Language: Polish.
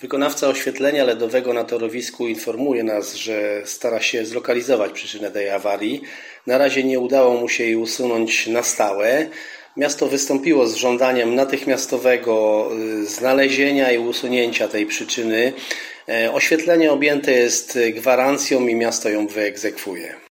Wykonawca oświetlenia LEDowego na torowisku informuje nas, że stara się zlokalizować przyczynę tej awarii. Na razie nie udało mu się jej usunąć na stałe. Miasto wystąpiło z żądaniem natychmiastowego y, znalezienia i usunięcia tej przyczyny. E, oświetlenie objęte jest gwarancją i miasto ją wyegzekwuje.